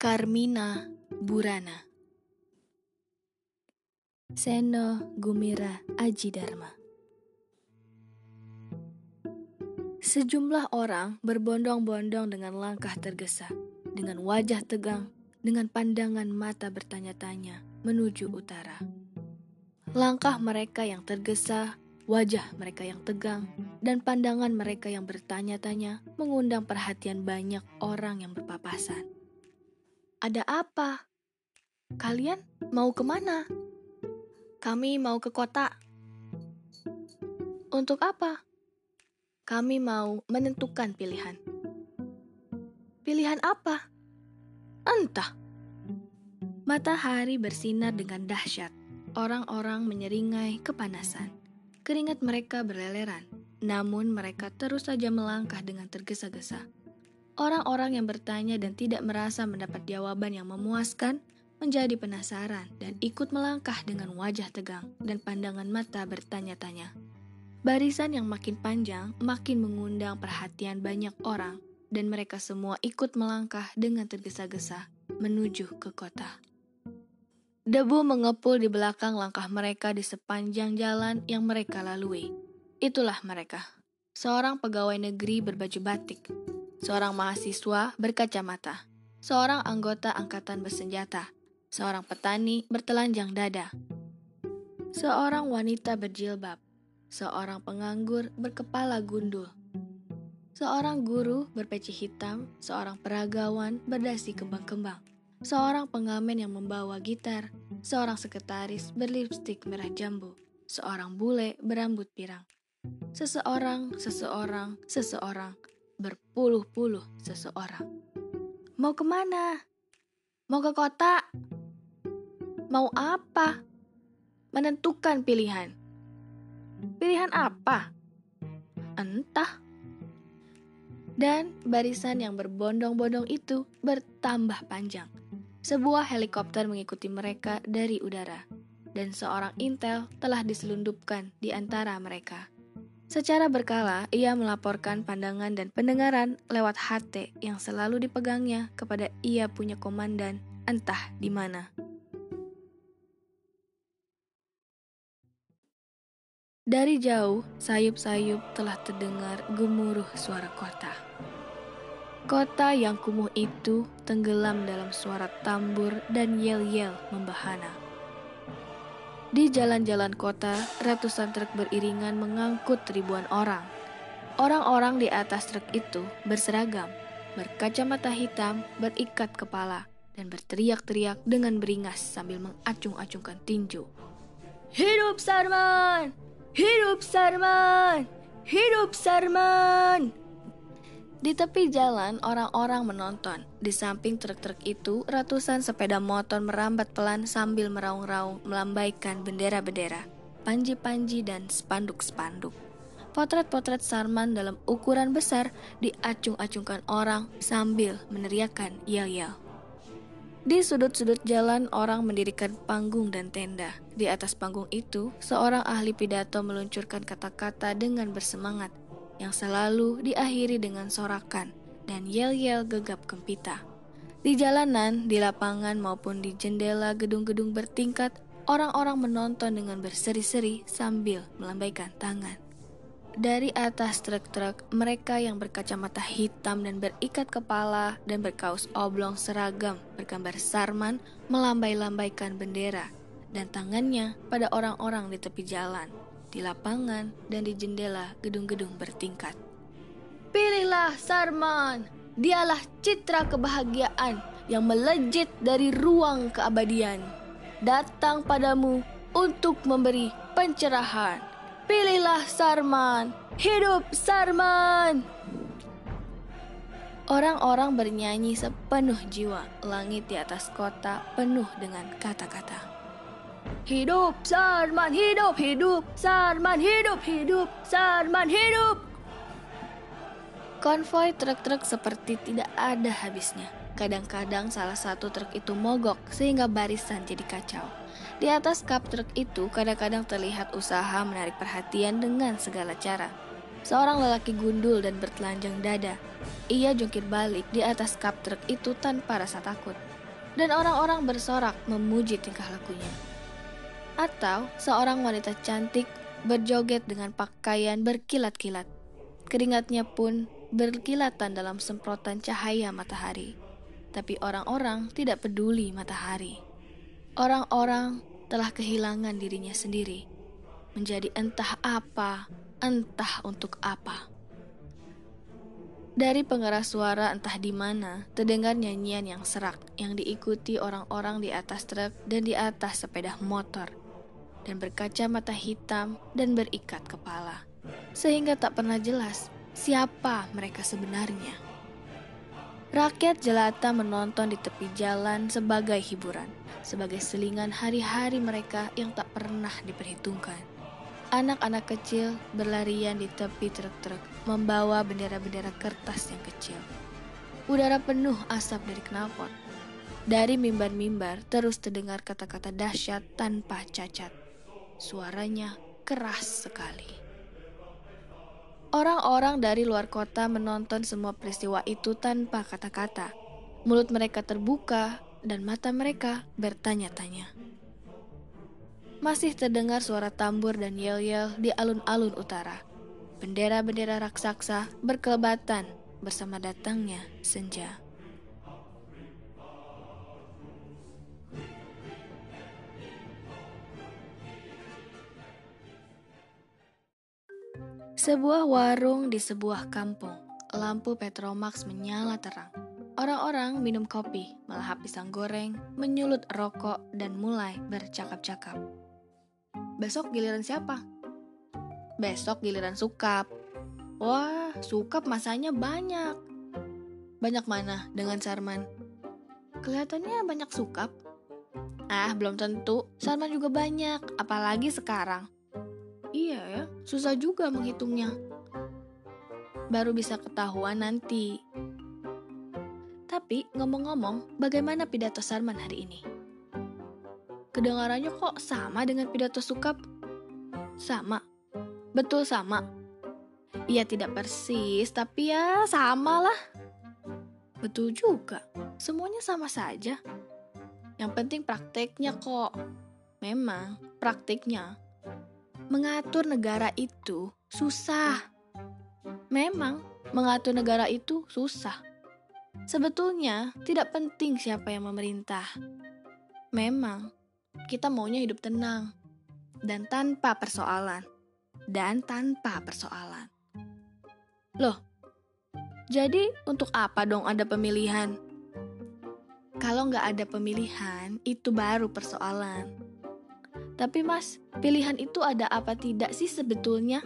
Carmina Burana Seno Gumira Aji Dharma Sejumlah orang berbondong-bondong dengan langkah tergesa, dengan wajah tegang, dengan pandangan mata bertanya-tanya menuju utara. Langkah mereka yang tergesa, wajah mereka yang tegang, dan pandangan mereka yang bertanya-tanya mengundang perhatian banyak orang yang berpapasan. Ada apa? Kalian mau ke mana? Kami mau ke kota. Untuk apa? Kami mau menentukan pilihan. Pilihan apa? Entah. Matahari bersinar dengan dahsyat. Orang-orang menyeringai kepanasan. Keringat mereka berleleran, namun mereka terus saja melangkah dengan tergesa-gesa. Orang-orang yang bertanya dan tidak merasa mendapat jawaban yang memuaskan menjadi penasaran dan ikut melangkah dengan wajah tegang dan pandangan mata bertanya-tanya. Barisan yang makin panjang makin mengundang perhatian banyak orang dan mereka semua ikut melangkah dengan tergesa-gesa menuju ke kota. Debu mengepul di belakang langkah mereka di sepanjang jalan yang mereka lalui. Itulah mereka, seorang pegawai negeri berbaju batik, seorang mahasiswa berkacamata, seorang anggota angkatan bersenjata, seorang petani bertelanjang dada, seorang wanita berjilbab, seorang penganggur berkepala gundul, seorang guru berpeci hitam, seorang peragawan berdasi kembang-kembang, seorang pengamen yang membawa gitar, seorang sekretaris berlipstik merah jambu, seorang bule berambut pirang, seseorang, seseorang, seseorang, berpuluh-puluh seseorang. Mau ke mana? Mau ke kota? Mau apa? Menentukan pilihan. Pilihan apa? Entah. Dan barisan yang berbondong-bondong itu bertambah panjang. Sebuah helikopter mengikuti mereka dari udara, dan seorang intel telah diselundupkan di antara mereka. Secara berkala, ia melaporkan pandangan dan pendengaran lewat HT yang selalu dipegangnya kepada ia punya komandan entah di mana. Dari jauh, sayup-sayup telah terdengar gemuruh suara kota. Kota yang kumuh itu tenggelam dalam suara tambur dan yel-yel membahana. Di jalan-jalan kota, ratusan truk beriringan mengangkut ribuan orang. Orang-orang di atas truk itu berseragam, berkacamata hitam, berikat kepala, dan berteriak-teriak dengan beringas sambil mengacung-acungkan tinju. Hidup Sarman! Hidup Sarman! Hidup Sarman! Di tepi jalan, orang-orang menonton. Di samping truk-truk itu, ratusan sepeda motor merambat pelan sambil meraung-raung melambaikan bendera-bendera, panji-panji, dan spanduk-spanduk. Potret-potret Sarman dalam ukuran besar diacung-acungkan orang sambil meneriakkan yel-yel. Di sudut-sudut jalan, orang mendirikan panggung dan tenda. Di atas panggung itu, seorang ahli pidato meluncurkan kata-kata dengan bersemangat yang selalu diakhiri dengan sorakan dan yel-yel gegap gempita. Di jalanan, di lapangan maupun di jendela gedung-gedung bertingkat, orang-orang menonton dengan berseri-seri sambil melambaikan tangan. Dari atas truk-truk, mereka yang berkacamata hitam dan berikat kepala dan berkaus oblong seragam bergambar Sarman melambai-lambaikan bendera dan tangannya pada orang-orang di tepi jalan di lapangan, dan di jendela gedung-gedung bertingkat. Pilihlah Sarman, dialah citra kebahagiaan yang melejit dari ruang keabadian. Datang padamu untuk memberi pencerahan. Pilihlah Sarman, hidup Sarman! Orang-orang bernyanyi sepenuh jiwa, langit di atas kota penuh dengan kata-kata. Hidup Sarman hidup hidup Sarman hidup hidup Sarman hidup Konvoi truk-truk seperti tidak ada habisnya. Kadang-kadang salah satu truk itu mogok sehingga barisan jadi kacau. Di atas kap truk itu kadang-kadang terlihat usaha menarik perhatian dengan segala cara. Seorang lelaki gundul dan bertelanjang dada. Ia jungkir balik di atas kap truk itu tanpa rasa takut. Dan orang-orang bersorak memuji tingkah lakunya. Atau seorang wanita cantik berjoget dengan pakaian berkilat-kilat. Keringatnya pun berkilatan dalam semprotan cahaya matahari. Tapi orang-orang tidak peduli matahari. Orang-orang telah kehilangan dirinya sendiri, menjadi entah apa, entah untuk apa. Dari pengeras suara entah di mana, terdengar nyanyian yang serak yang diikuti orang-orang di atas truk dan di atas sepeda motor, dan berkaca mata hitam dan berikat kepala, sehingga tak pernah jelas siapa mereka sebenarnya. Rakyat jelata menonton di tepi jalan sebagai hiburan sebagai selingan hari-hari mereka yang tak pernah diperhitungkan. Anak-anak kecil berlarian di tepi truk-truk, membawa bendera-bendera kertas yang kecil. Udara penuh asap dari knalpot. Dari mimbar-mimbar terus terdengar kata-kata dahsyat tanpa cacat. Suaranya keras sekali. Orang-orang dari luar kota menonton semua peristiwa itu tanpa kata-kata. Mulut mereka terbuka, dan mata mereka bertanya-tanya. Masih terdengar suara tambur dan yel-yel di alun-alun utara. Bendera-bendera raksasa berkelebatan bersama datangnya senja. Sebuah warung di sebuah kampung. Lampu Petromax menyala terang. Orang-orang minum kopi, melahap pisang goreng, menyulut rokok, dan mulai bercakap-cakap. Besok giliran siapa? Besok giliran Sukap. Wah, Sukap masanya banyak. Banyak mana dengan Sarman? Kelihatannya banyak Sukap. Ah, belum tentu. Sarman juga banyak, apalagi sekarang. Iya ya, susah juga menghitungnya. Baru bisa ketahuan nanti. Tapi ngomong-ngomong, bagaimana pidato Sarman hari ini? Kedengarannya kok sama dengan pidato Sukap? Sama. Betul sama. Iya tidak persis, tapi ya sama lah. Betul juga. Semuanya sama saja. Yang penting prakteknya kok. Memang praktiknya. Mengatur negara itu susah. Memang mengatur negara itu susah Sebetulnya tidak penting siapa yang memerintah. Memang kita maunya hidup tenang dan tanpa persoalan. Dan tanpa persoalan. Loh, jadi untuk apa dong ada pemilihan? Kalau nggak ada pemilihan, itu baru persoalan. Tapi mas, pilihan itu ada apa tidak sih sebetulnya?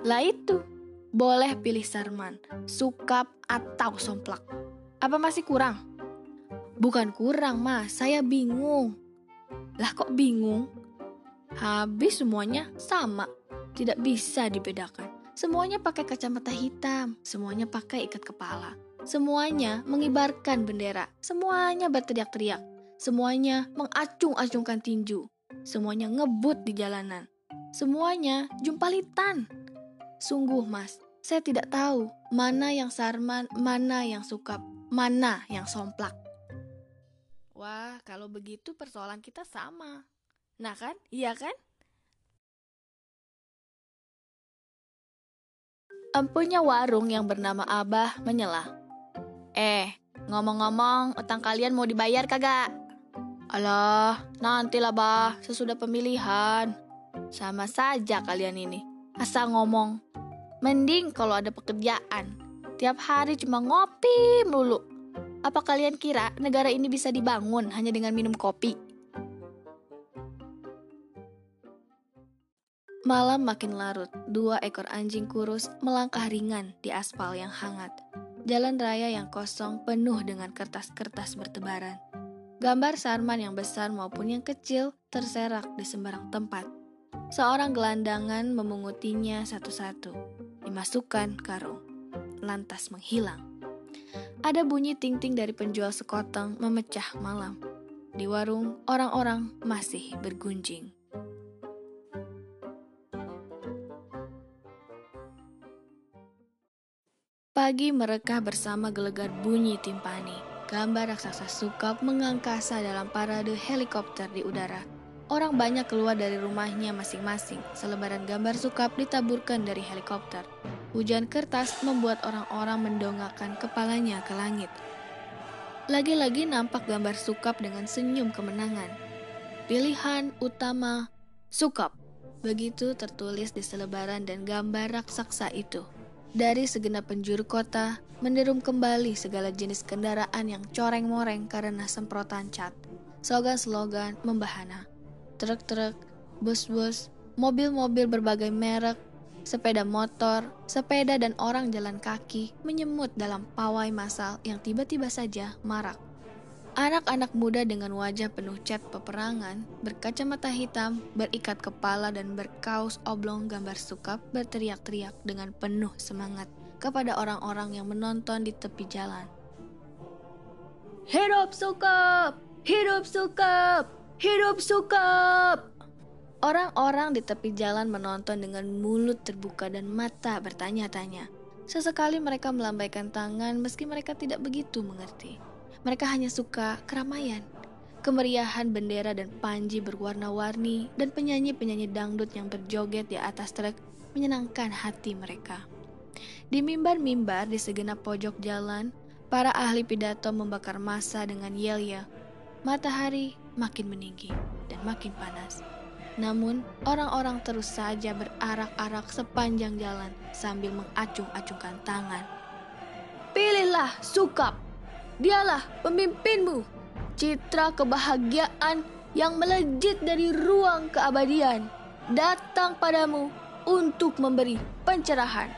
Lah itu, boleh pilih Sarman, Sukap, atau Somplak. Apa masih kurang? Bukan kurang, Mas. Saya bingung. Lah kok bingung? Habis semuanya sama. Tidak bisa dibedakan. Semuanya pakai kacamata hitam, semuanya pakai ikat kepala. Semuanya mengibarkan bendera, semuanya berteriak-teriak, semuanya mengacung-acungkan tinju, semuanya ngebut di jalanan, semuanya jumpalitan. Sungguh, Mas, saya tidak tahu mana yang Sarman, mana yang Sukap, mana yang Somplak. Wah, kalau begitu persoalan kita sama. Nah kan? Iya kan? Empunya warung yang bernama Abah menyela. Eh, ngomong-ngomong, utang kalian mau dibayar kagak? Alah, nantilah bah, sesudah pemilihan. Sama saja kalian ini. Asal ngomong, Mending kalau ada pekerjaan. Tiap hari cuma ngopi melulu. Apa kalian kira negara ini bisa dibangun hanya dengan minum kopi? Malam makin larut, dua ekor anjing kurus melangkah ringan di aspal yang hangat. Jalan raya yang kosong penuh dengan kertas-kertas bertebaran. Gambar Sarman yang besar maupun yang kecil terserak di sembarang tempat. Seorang gelandangan memungutinya satu-satu, dimasukkan karung, lantas menghilang. Ada bunyi ting-ting dari penjual sekoteng memecah malam. Di warung, orang-orang masih bergunjing. Pagi mereka bersama gelegar bunyi timpani. Gambar raksasa sukap mengangkasa dalam parade helikopter di udara. Orang banyak keluar dari rumahnya masing-masing. Selebaran gambar sukap ditaburkan dari helikopter. Hujan kertas membuat orang-orang mendongakkan kepalanya ke langit. Lagi-lagi nampak gambar sukap dengan senyum kemenangan. Pilihan utama sukap. Begitu tertulis di selebaran dan gambar raksasa itu. Dari segenap penjuru kota, menderum kembali segala jenis kendaraan yang coreng-moreng karena semprotan cat. Slogan-slogan membahana. Truk-truk, bus-bus, mobil-mobil berbagai merek, sepeda motor, sepeda dan orang jalan kaki menyemut dalam pawai massal yang tiba-tiba saja marak. Anak-anak muda dengan wajah penuh cat peperangan, berkacamata hitam, berikat kepala dan berkaus oblong gambar sukap berteriak-teriak dengan penuh semangat kepada orang-orang yang menonton di tepi jalan. Hidup sukap! Hidup sukap! Hidup sukap! Orang-orang di tepi jalan menonton dengan mulut terbuka dan mata bertanya-tanya. Sesekali mereka melambaikan tangan meski mereka tidak begitu mengerti. Mereka hanya suka keramaian, kemeriahan bendera dan panji berwarna-warni, dan penyanyi-penyanyi dangdut yang berjoget di atas truk menyenangkan hati mereka. Di mimbar-mimbar di segenap pojok jalan, para ahli pidato membakar masa dengan yel-yel. Matahari makin meninggi dan makin panas. Namun, orang-orang terus saja berarak-arak sepanjang jalan sambil mengacung-acungkan tangan. Pilihlah Sukap Dialah pemimpinmu, citra kebahagiaan yang melejit dari ruang keabadian, datang padamu untuk memberi pencerahan.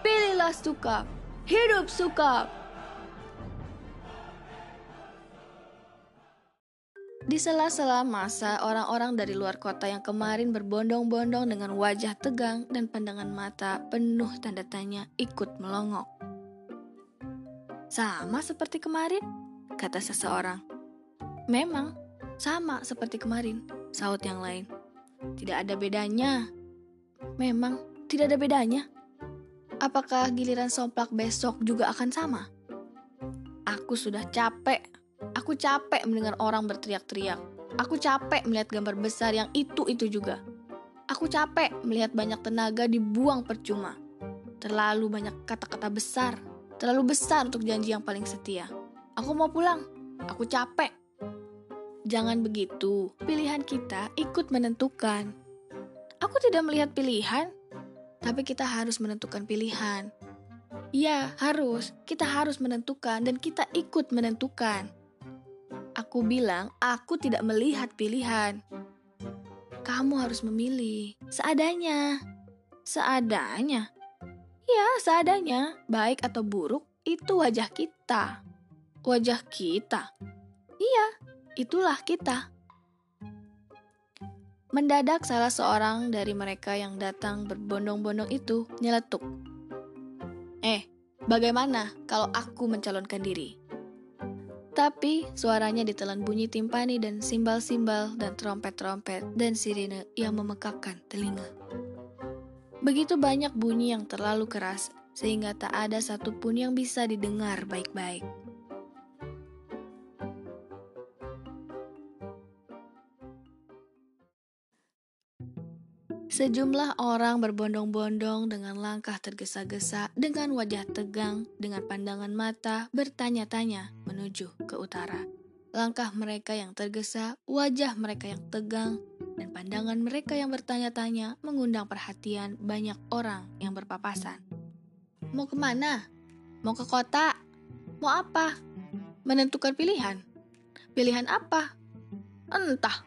Pilihlah Sukap, hidup Sukap. Di sela-sela masa, orang-orang dari luar kota yang kemarin berbondong-bondong dengan wajah tegang dan pandangan mata penuh tanda tanya ikut melongok. Sama seperti kemarin, kata seseorang. Memang, sama seperti kemarin, saut yang lain. Tidak ada bedanya. Memang, tidak ada bedanya. Apakah giliran somplak besok juga akan sama? Aku sudah capek. Aku capek mendengar orang berteriak-teriak. Aku capek melihat gambar besar yang itu-itu juga. Aku capek melihat banyak tenaga dibuang percuma. Terlalu banyak kata-kata besar Terlalu besar untuk janji yang paling setia. Aku mau pulang. Aku capek. Jangan begitu. Pilihan kita ikut menentukan. Aku tidak melihat pilihan, tapi kita harus menentukan pilihan. Ya, harus. Kita harus menentukan dan kita ikut menentukan. Aku bilang, aku tidak melihat pilihan. Kamu harus memilih seadanya. Seadanya. Ya, seadanya, baik atau buruk, itu wajah kita. Wajah kita. Iya, itulah kita. Mendadak salah seorang dari mereka yang datang berbondong-bondong itu nyeletuk. Eh, bagaimana kalau aku mencalonkan diri? Tapi suaranya ditelan bunyi timpani dan simbal-simbal dan trompet-trompet dan sirine yang memekakkan telinga. Begitu banyak bunyi yang terlalu keras, sehingga tak ada satupun yang bisa didengar baik-baik. Sejumlah orang berbondong-bondong dengan langkah tergesa-gesa, dengan wajah tegang, dengan pandangan mata, bertanya-tanya menuju ke utara. Langkah mereka yang tergesa, wajah mereka yang tegang, dan pandangan mereka yang bertanya-tanya mengundang perhatian banyak orang yang berpapasan. Mau ke mana? Mau ke kota? Mau apa? Menentukan pilihan? Pilihan apa? Entah.